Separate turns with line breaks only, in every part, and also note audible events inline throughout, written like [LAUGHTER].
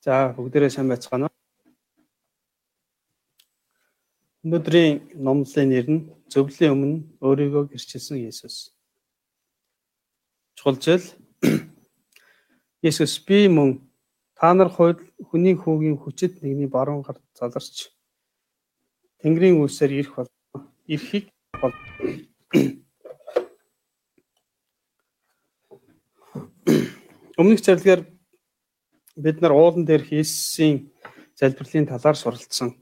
За бүгдээрээ сайн байцгаана уу? Өнөөдрийн номлын нэр нь зөвлөлийн өмнө өөрийгөө гэрчилсэн Есүс. Чухал зүйл [CLEARS THROAT] Есүс би мөн та нар хүний хүүгийн хүчит нэгний баруун гарт заларч Тэнгэрийн үлсээр ирэх бол ирэхийг бол [CLEARS THROAT] Өмнөх зарлигаар бид нар уулан дээр Есүсийн залбирлын талаар суралцсан.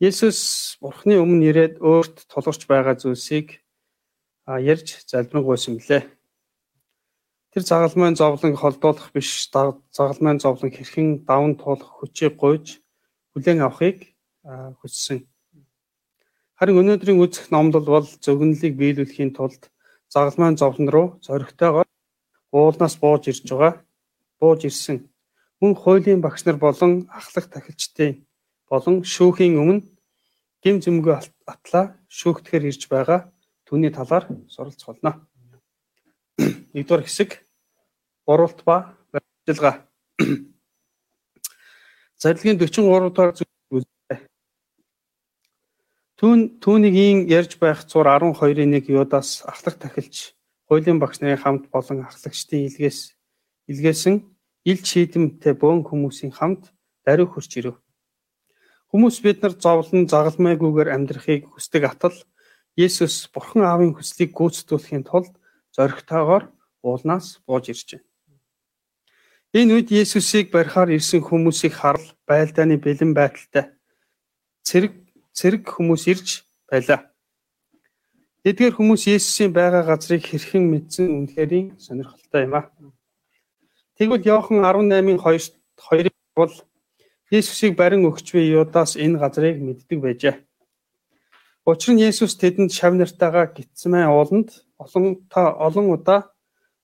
Есүс Бурхны өмнө ирээд өөрт тулгарч байгаа зүйлсийг ярьж залбирanгуйсан мөлий. Тэр загалмайн зовлон холдуулах биш, загалмайн зовлон хэрхэн даван туулах хүчийг гуйж хүлээн авахыг хүссэн. Харин өнөөдрийн үзэх номлол бол зөвгөнлийг биелүүлэхийн тулд загалмайн зовлон руу зоригтойгоор уулнаас бууж ирж байгаа бууж ирсэн. Мөн хуулийн багш нар болон ахлах тахилчдын болон шүүхийн өмнө гим зэмгөө атлаа шүүхтгэр ирж байгаа түүний талаар суралцуулна. [CLEARS THROAT] Нэгдүгээр хэсэг гурвалт ба барилга. [CLEARS THROAT] Зарилгын 43 дугаар зүйлээ. Түүн түүнийг ярьж байх зур 12-ын 1 Юдаас ахлах тахилч хуулийн багш нарын хамт болон ахлагчдын илгээс илгээсэн ил чийдэмтэй бөөн хүмүүсийн хамт даруй хурч ирэв. Хүмүүс бид нар зовлон загалмайгүйгээр амьдрахыг хүсдэг атал Есүс Бурхан Аавын хүслийг гүйцэтгүүлэхийн тулд зоригтойгоор уулнаас бууж иржээ. Энэ үед Есүсийг барихаар ирсэн хүмүүсийг харал байлдааны бэлэн байдалтай цэрэг цэрэг хүмүүс ирж байлаа. Эдгээр хүмүүс Есүсийн байгаа газрыг хэрхэн мэдсэн үнэхэрийн сонирхолтой юм аа. Тэгвэл Иохан 18-ын 2-т 2-ыг бол Есүсийг барин өгч буй Юдаас энэ газрыг мэддэг байжээ. Учир нь Есүс тэдэнд шав нартайгаа гитсмэн ууланд олон та олон удаа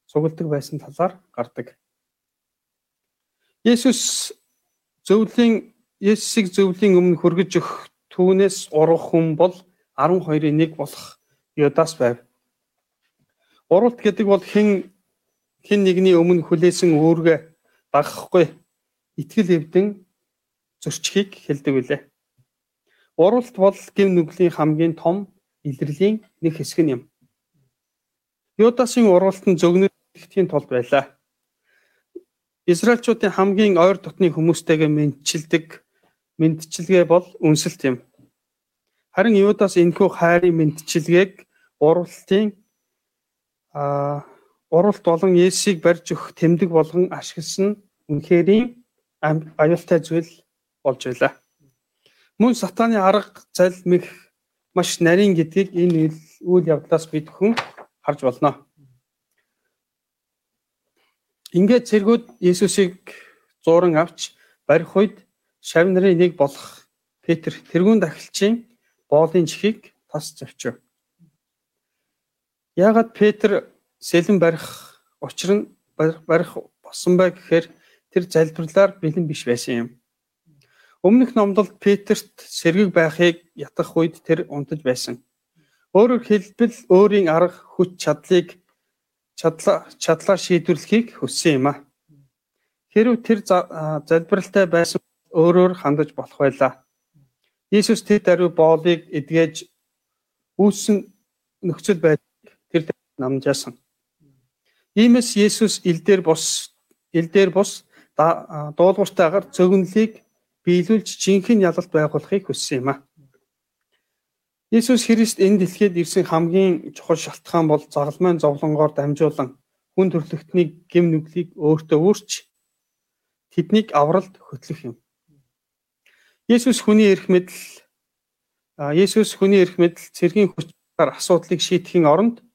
цугладаг байсан талаар гардаг. Есүс зөвлийн Есүсийг зөвлийн өмнө хөргөж өгөх түүнээс урах хүн бол 12-ийн 1 болох Юдаас байв. Уралт гэдэг бол хэн хэн нэгний өмнө хүлээсэн үүргээ дагахгүй итгэл эвдэн зөрчихийг хэлдэг билээ. Уралт бол гэв нүглийн хамгийн том илэрлийн нэг хэсэг юм. Юдасын уралт нь зөгнөдхийн тулд байлаа. Израильчуудын хамгийн ойр дотны хүмүүстэйгээ мэдчилдэг мэдчилгээ бол үнсэлт юм. Харин Юдас энэхүү хайрын мэдчилгээг уралтын аа уралт болон Есүсийг барьж өгөх тэмдэг болгон ашигласан үнэхэрийн аюултай зүйл болж байлаа. Мөн сатааны арга залмих маш нарийн гэдгийг энэ үйл явдлаас бид хүн харж болно. Ингээд цэргүүд Есүсийг зууран авч барих үед шав нарын нэг болох Петр тэрүүн дахилчийн боолын чихийг тас зовчив. Яагаад Петр сэлэн барих учир нь барих болсон бай гэхээр тэр залбирлаар бэлэн биш байсан юм. Өмнөх номдолд Петерт сэргийг байхыг ятгах үед тэр унтаж байсан. Өөрөөр хэлбэл өөрийн арга хүч чадлыг чадлаа чадлаар шийдвэрлэхийг хүссэн юм а. Хэрв тэр залбиралтай байсан өөрөөр хандаж болох байлаа. Иесус тэр даруй боолыг эдгэж үүссэн нөхцөл байдал тэр намжаасан. Иймээс Есүс элдээр бус элдээр бус дуулууртайгаар зөгнөлийг биелүүлж жинхэнэ ялалт байгуулахыг хүссэн юм а. Есүс Христ энэ дэлхийд ирсэн хамгийн чухал шалтгаан бол загалмайн зовлонгоор дамжуулан хүн төрлөختний гэм нүглийг өөртөө өөрч тэднийг авралд хөтлөх юм. Есүс хүний эрх мэдэл Есүс хүний эрх мэдэл цэргийн хүчээр асуудлыг шийдэхийн оронд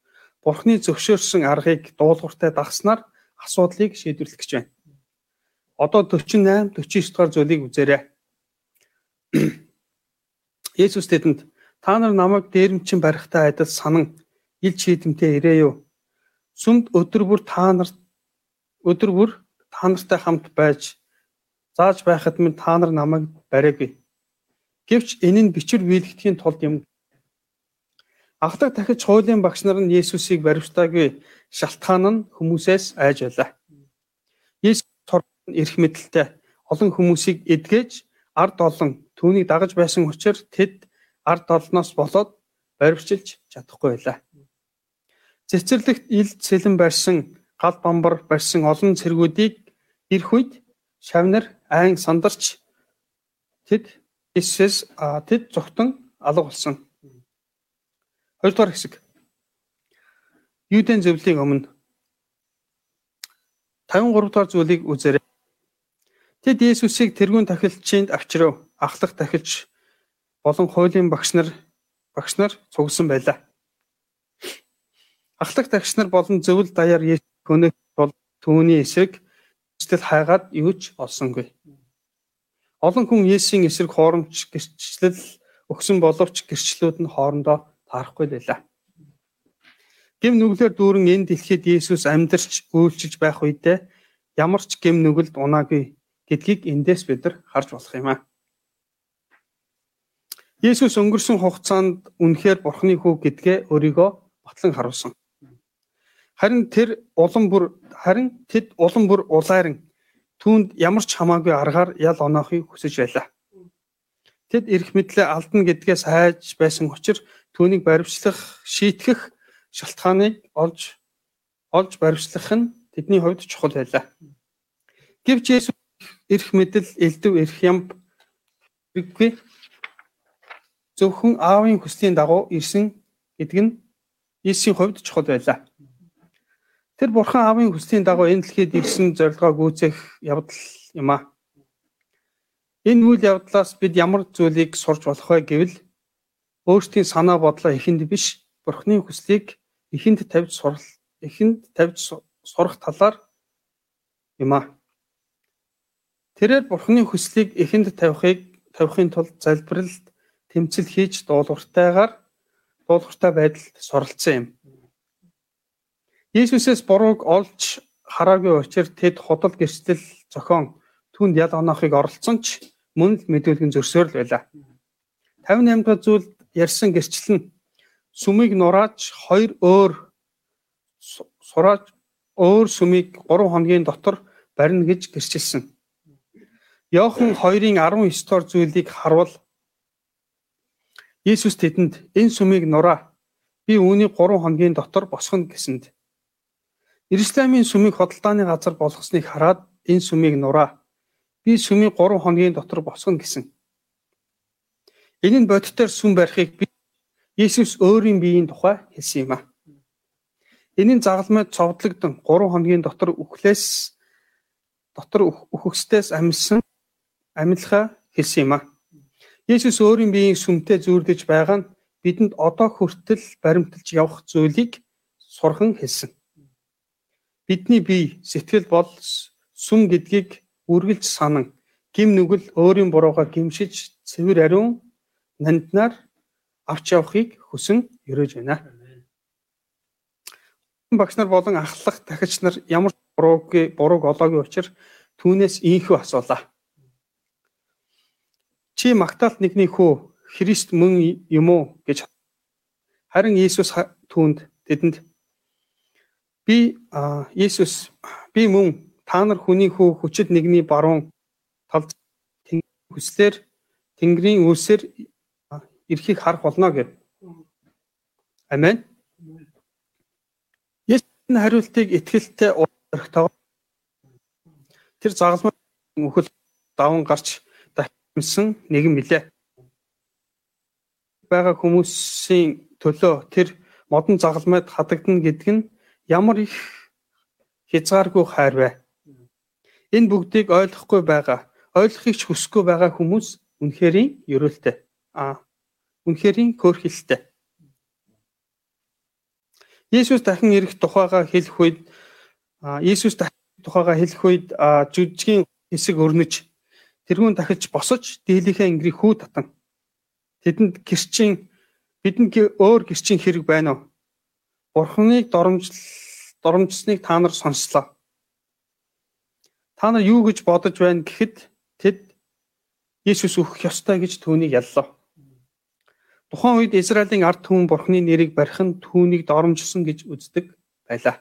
Бурхны зөвшөөрсөн аргыг дуулууртай дагснаар асуудлыг шийдвэрлэх гэж байна. Одоо 48 49 дугаар зүйлийг үзээрэй. [CLEARS THROAT] Есүс тэдэнд та нар намайг дээрэмчин барихтаа адил санан ил чийдэмтэй ирээ юу? Сүмд өдөр бүр та нарт өдөр бүр та нартай хамт байж зааж байхад минь та нар намайг бариагүй. Гэвч энэ нь бичвэр биелэгдэхийн тулд юм Анхдаг дахиж хуулийн багш нар нь Есүсийг баривчтаагүй шалтгаан нь хүмүүсээс айж байлаа. Есүс эрх мэдэлтэй олон хүмүүсийг эдгэж ард олон түүнийг дагаж байсан учраас тэд ард олноос болоод баривчилж чадахгүй байлаа. Цэцэрлэгт илд сэлэн барьсан гал бамбар барьсан олон цэргүүдийг ирэх үед шавнар айн сандарч тэд Иесус тэд зүгтэн алга болсон. Хоёрдугаар хэсэг. Юудын зөвлөлийн өмнө 53 дугаар зүйлийг үзээрэй. Тэд Иесусыг тэрүүн тахилчинд авчрав. Ахлах тахилч болон хуулийн багш нар багш нар цугсан байлаа. Ахлах тагш нар болон зөвл даяар Есүс өнөх бол түүний эсрэг эцэд хайгаад юу ч олсонгүй. Олон хүн Есүсийн эсрэг хоромч гэрчлэл өгсөн боловч гэрчлүүд нь хоорондоо таарахгүй байлаа. Гэм нүглээр дүүрэн энэ дэлхийд Есүс амьдарч үйлчилж байх үедээ ямар ч гэм нүгэлд унаагүй гэдгийг эндээс бид нар харж болох юм аа. Есүс өнгөрсөн хугацаанд үнэхээр Бурхны хүү гэдгээ өөрийгөө батлан харуулсан. Харин тэр улам бүр харин тэд улам бүр улайран түүнд ямар ч хамаагүй аргаар ял оноохыг хүсэж байлаа. Тэд эрх мэдлээ алдна гэдгээс хайж байсан учраас түүнийг баримтлах, шийтгэх шалтгааныг олж олж баримтлах нь тэдний хувьд чухал байлаа. Гэвч Есүс эрх мэдэл элдв эрх ям хэрэггүй зөвхөн аавын хүслийн дагуу ирсэн гэдэг нь Есүсийн хувьд чухал байлаа. Тэр бурхан аавын хүслийн дагуу энэ дэлхийд ирсэн зорилгоо гүйцэх явдал юм а. Энэ үйл явдлаас бид ямар зүйлийг сурч болох вэ гэвэл өөрсдийн санаа бодлоо ихэнд биш бурхны хүслийг ихэнд тавьж сурал ихэнд тавьж сурах талаар юм а. Тэрээр бурхны хүслийг ихэнд тавихыг тавихын тулд залбиралд тэмцэл хийж дуулууртайгаар дуулууртай байдалд суралцсан юм. Иесусээс бурууг олж хараагүй учраас тэд худал гэрчлэл зохион түнд ял оноохыг оролцсон ч мөн л мэдүүлгэн зөрсөөр л байлаа. 58 дахь зүйл ярьсан гэрчлэл нь сүмийг нурааж хоёр өөр сурааж өөр сүмийг 3 хоногийн дотор барина гэж гэрчилсэн. Йохан 2-ын 19 дугаар зүйлийг харвал Иесус тэдэнд энэ сүмийг нураа би үүнийг 3 хоногийн дотор босгоно гэсэнд Иерусалимын сүмийг хөдөлтааны газар болгосныг хараад энэ сүмийг нураа би сүмийг 3 хоногийн дотор босгоно гэсэн. Энэ нь бодитоор сүм барихыг би Иесус өөрийн биеийн тухай хэлсэн юм а. Энийн загалмайд цовдлогдсон 3 хоногийн дотор үхлээс дотор үхөхстээс амьсан амьлахаа хэлсэн юм а. Есүс өөрийн биеийн сүмтэй зүүрлэж байгаа нь бидэнд одоо хүртэл баримталж явах зүйлийг сурхан хэлсэн. Бидний бие сэтгэл бол сүм гэдгийг үргэлж санан гим нүгэл өөрийн бурууга гимшиж цэвэр ариун нанднаар авч явахыг хүсэн өрөөж байна. Багш нар болон ахлах дахиж нар ямар бурууг бурууг олоогүй учраас түүнээс ийхүү асуулаа. Чи магтаалт нэгний хүү Христ мөн юм уу гэж харин Иесус түүнд тэдэнд би Иесус би мөн та нар хүний хүү хүчит нэгний баруун талд хүслэр Тэнгэрийн үлсээр эрхийг харах болно гэв. Амен. Есүсийн хариултыг итгэлтэй өргөтөө тэр загалмай өхөл даван гарч дахимсан нэгэн билээ. байгаа хүмүүсийн төлөө тэр модон загалмайд хадагдана гэдг нь ямар их хязгааргүй хайр вэ? Энэ бүгдийг ойлгохгүй байгаа, ойлгохыг ч хүсэхгүй байгаа хүмүүс үнэхэрийн ерөөлтэй. Аа үнэхэрийн хөөрхилтэй. Есүс дахин ирэх тухайга хэлэх үед Есүс дахин тухайга хэлэх үед жүжиггийн хэсэг өрнөж тэрүүн дахиж босож дийлийнхээ ингэрийг хүү татан тэдэнд гэрчин бидэнд өөр гэрчин хэрэг байна уу? Бурхныг доромжл доромжсныг та нар сонслоо. Та нар юу гэж бодож байна гэхэд тэд Есүс өөх ёстой гэж түүнийг яллаа. Тухайн үед Израилийн ард түмэн Бурхны нэрийг барих нь түүнийг доромжилсон гэж үздэг байлаа.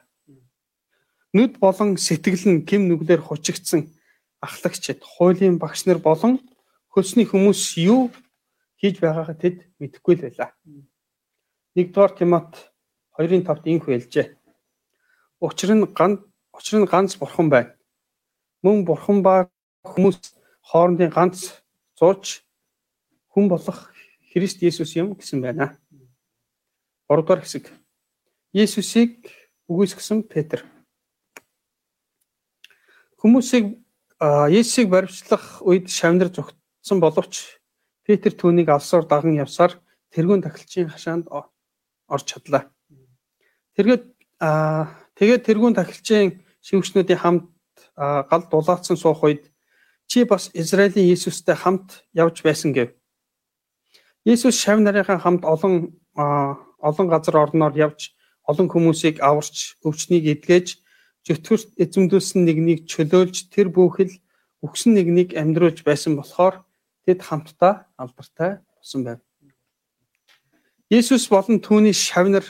Нүд болон сэтгэл нь гим нүглэр хучигдсан ахлагчид, хуулийн багш нар болон хөлсний хүмүүс юу хийж байгаагаа тэд мэдэхгүй л байлаа. 1-р Тимот 2-ын 5-т инх байлжээ. Учир нь ганц учир нь ганц бурхан байна. Мөн бурхан ба хүмүүс хоорондын ганц зууч хүн болох Христ Есүс юм гэсэн байна. 3 дугаар хэсэг. Есүсийг үгүйсгэсэн Петр. Хүмүүсийг Есүсийг баривчлах үед шавнар зүгтсэн боловч Петр түүнийг алсуур даган явсаар тэрүүн тахилчийн хашаанд орж чадлаа. Тэргээд тэгээд тэрүүн тахилчийн шивгчнүүдийн хамт гал дулаацсан суух үед чи бас Израилийн Есүстэй хамт явж байсан гэв. Есүс шав нарынхаа хамт олон олон газар орноор явж олон хүмүүсийг аварч өвчнийг эдгэж зүтгэрт эзэмдүүлсэн нэгнийг чөлөөлж тэр бүхэл өгсөн нэгнийг амьдруулж байсан болохоор тэд хамтдаа алдартай болсон байв. Есүс болон түүний шавнар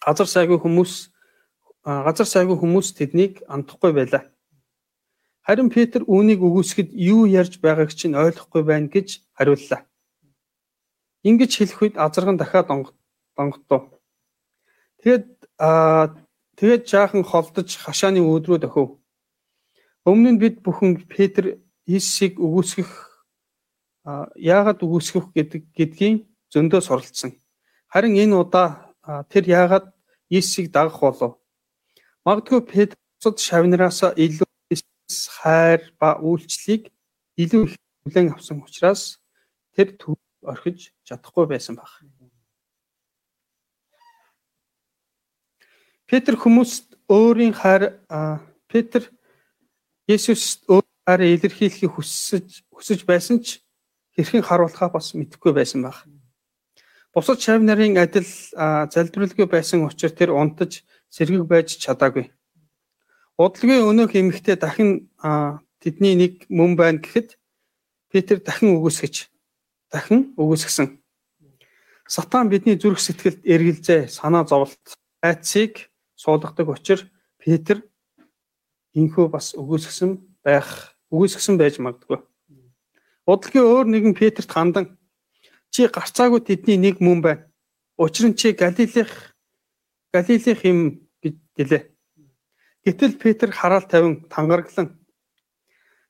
газар сайгүй хүмүүс газар сайгүй хүмүүс тэднийг андахгүй байлаа. Харин Петр үүнийг үгүйсгэд юу ярьж байгааг чинь ойлгохгүй байна гэж хариуллаа. Ингэж хэлэх үед азарган дахиад донготов. Тэгээд тэгээд жаахан холдож хашааны өөдрөө дөхөв. Өмнө нь бид бүхэн Петр Иесийг үгүйсгэх яагаад үгүйсгэх гэдэг гэдгийн зөндөө суралцсан. Харин энэ удаа тэр яагаад Иесийг дагах болов? Магадгүй Петрцод шавнараас илүү хайр ба үйлчлэлийг илүү их хүлээн авсан учраас тэр төв орхиж чадахгүй байсан баг. Петр хүмүүст өөрийн хайр Петр Есүс хайр илэрхийлэхийг хүсэж хүсэж байсан ч хэрхэн харуулхаа бас мэдэхгүй байсан баг. Бусад шав нарын адил залбиралгүй байсан учраас тэр унтаж сэргэг байж чадаагүй. Удалгүй өнөөх эмэгтэй дахин тэдний нэг мөн байна гэхэд Петр дахин үгүйсгэж дахин үгүйсгсэн. Сатан бидний зүрх сэтгэлд эргэлзээ, санаа зовлт, айцыг суулгадаг учраас Петр инхүү бас өгөөсгсөн байх өгөөсгсөн байж магадгүй. Удалгүй өөр нэгэн Петрт хандан чи гарцаагүй тэдний нэг мөн байна. Учир нь чи Галилех Галилех юм гэж гэлээ. Гэтэл Петр хараал тавин тангараглан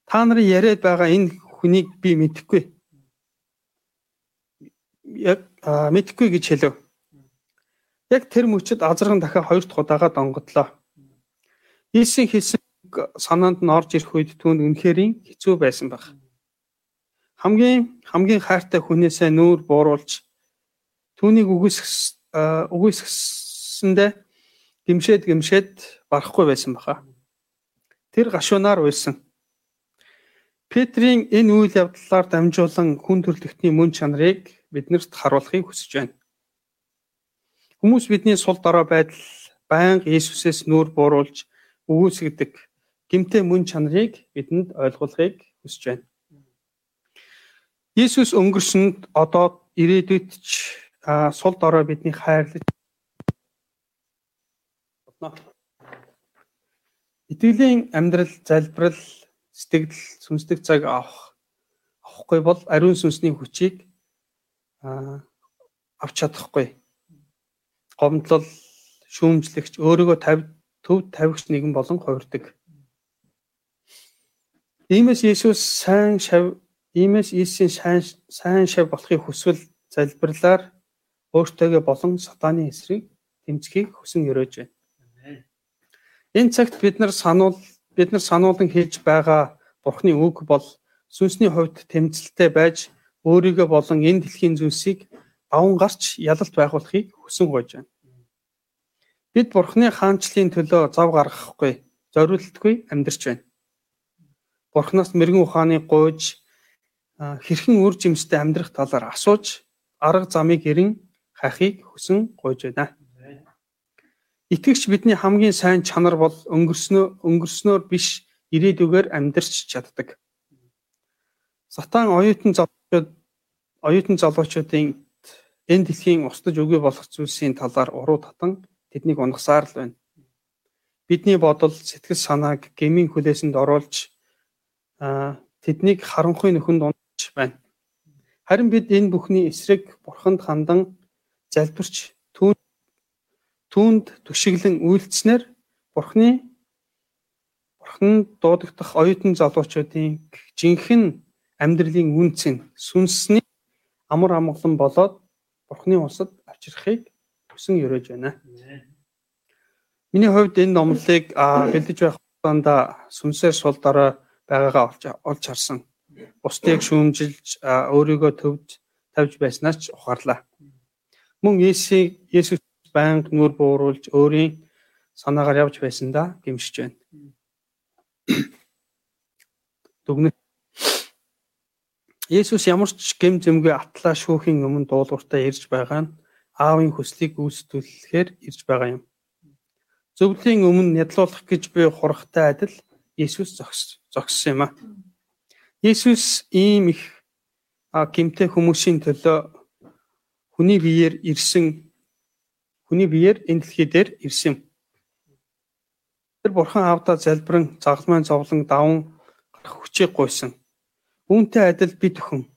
та нарын яриад байгаа энэ хүнийг би мэдэхгүй. Яг мэдэхгүй гэж хэлв. Яг тэр мөчөд азарган дахиад хоёр дахь удаага донгодлоо. Иесийн хэлсэн санаанд нь орж ирэх үед түүнд үнэхэрийн хэцүү байсан баг. Хамгийн хамгийн хайртай хүнээсээ нүүр бууруулж түүнийг үгүйсгс үгүйсгсэндээ гимшээд гимшээд барахгүй байсан баха. Тэр гашуунаар уйлсан. Петрийн энэ үйл явдлаар дамжуулан хүн төрлөختний мөн чанарыг биднэрт харуулахыг хүсэж байна. Хүмүүс бидний сул дорой байдал байнга Иесусээс нүүр бууруулж өгөөсгдөг гимтэй мөн чанарыг бидэнд ойлгуулахыг хүсэж байна. Иесус өнгөрсөнд одоо ирээдүйд ч сул дорой бидний хайрлаж Итгэлийн амьдрал, залбирал, сэтгэл, сүнслэг цаг авах авахгүй бол ариун сүнсний хүчийг авч чадахгүй гомдлол, шүүмжлэгч, өөрийгөө төв тавигч нэгэн болон хувирдаг. Иймээс Иесус сайн шав, иймээс Иесийн сайн сайн шав болохыг хүсвэл залбирлаар өөртөөгөө болон сатаны эсрэг тэмцэхийг хүсэн өрөөж байна. Энэ цагт бид нар сануул бид нар сануулan хийж байгаа Бурхны үг бол сүнсний хувьд тэмцэлтэй байж өөрийгөө болон энэ дэлхийн зүйлсийг даван гарч ялалт байгуулахыг хүсэн гойж байна. Бид Бурхны хаанчлалын төлөө зав гаргахгүй, зориултгүй амьдарч байна. Бурхнаас мэрэгэн ухааны гуйж хэрхэн үр жимстэй амьдрах талаар асууж арга замыг эрен хахыг хүсэн гуйж байна. Итгэгч бидний хамгийн сайн чанар бол өнгөрснөө өнгөрснөөр биш ирээдүгээр амьдарч чаддаг. Сатан оюутан залуучууд оюутан залуучуудын энэ дэлхийн устдаж өгөө болох зүйлсийн талаар уруу татан тэднийг унгасаар л байна. Бидний бодол, сэтгэл санааг гмийн хүлээсэнд оруулж тэднийг харанхуй нөхөнд унаж байна. Харин бид энэ бүхний эсрэг бурханд хандан залбирч түүнд түшиглэн үйлцснээр бурхны бурхан дуудагдах оюутан залуучуудын жинхэнэ амьдралын үнцэн сүнсний амар амгалан болоод бурхны усад авчрахыг хүсэн өрөөж байна. Миний хувьд энэ номлыг бэлдэж байх хугацаанд сүнсээр сул дараа байгаагаа олж харсан. Бусдыг шүүмжилж өөрийгөө төвж тавьж байснаас ч ухаарлаа. Мөн Есүс байнга нүур бууруулж өөрийн санаагаар явж байсандаа гимшиж байна. [COUGHS] Дүгнэх Есүс ямар ч гэм зэмгүй атлаа шүүхийн өмнө дуулууртаа ирж байгаа нь аавын хүслийг гүйцэтгүүлэхээр ирж байгаа юм. Зөвлөлийн өмнө нядлуулах гэж буй хурахтай адил Есүс зогссон юм а. Есүс ийм их гимтэй хүмүүсийн төлөө хүний биеэр ирсэн хүний биеэр энэ дэлхий дээр ирсэн юм. Тэр бурхан аавда залбирэн загалмайн зовлон даван гарах хүчийг гуйсан. Үүнтэй адил бид өхөн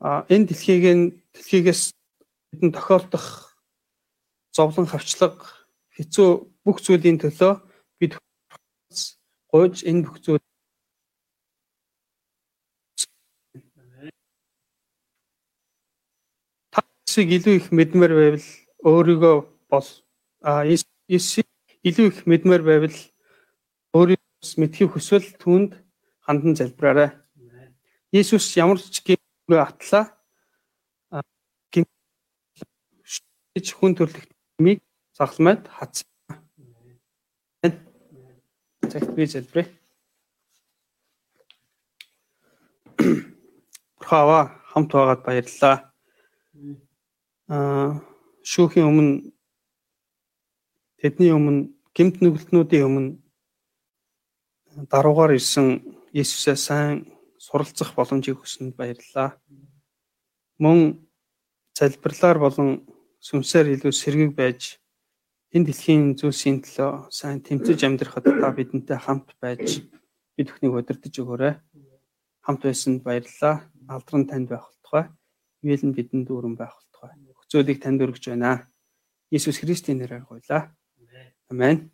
а энэ дэлхийг дэлхийгээс бидэн тохиолдох зовлон хавчлага хэцүү бүх зүйлийн төлөө бид гуйж энэ бүх зүйл Есүсийг илүү их мэдмээр байвал өөрийгөө бол а Есүсийг илүү их мэдмээр байвал өөрийгөө мэдхийг хүсвэл түнд хандан залбираарай. Есүс ямар ч гэмгүй атлаа гэж хүн төрлөх миг загламайд хатсан. Цагт би залбирая. Бурхава хамт байгаад баярлалаа. Аа шүүхийн өмнө тэдний өмнө гемт нүгэлтнүүдийн өмнө даруугаар ирсэн Есүсээ сайн суралцах боломжийг өгсөнд баярлалаа. Мөн залбирлаар болон сүнсээр илүү сэргийг байж энэ дэлхийн зүйлсийн төлөө сайн тэмцэж амьдрахад та бидэнтэй хамт байж бид бүхнийг удирдах өгөөрэй. Хамт байсанд баярлалаа. Алдран танд байх болтугай. Ивэл нь бидэнд дүүрэн байх Хөцөлийг танд өргөж байна. Иесус Христийн нэрээр гуйлаа. Амен.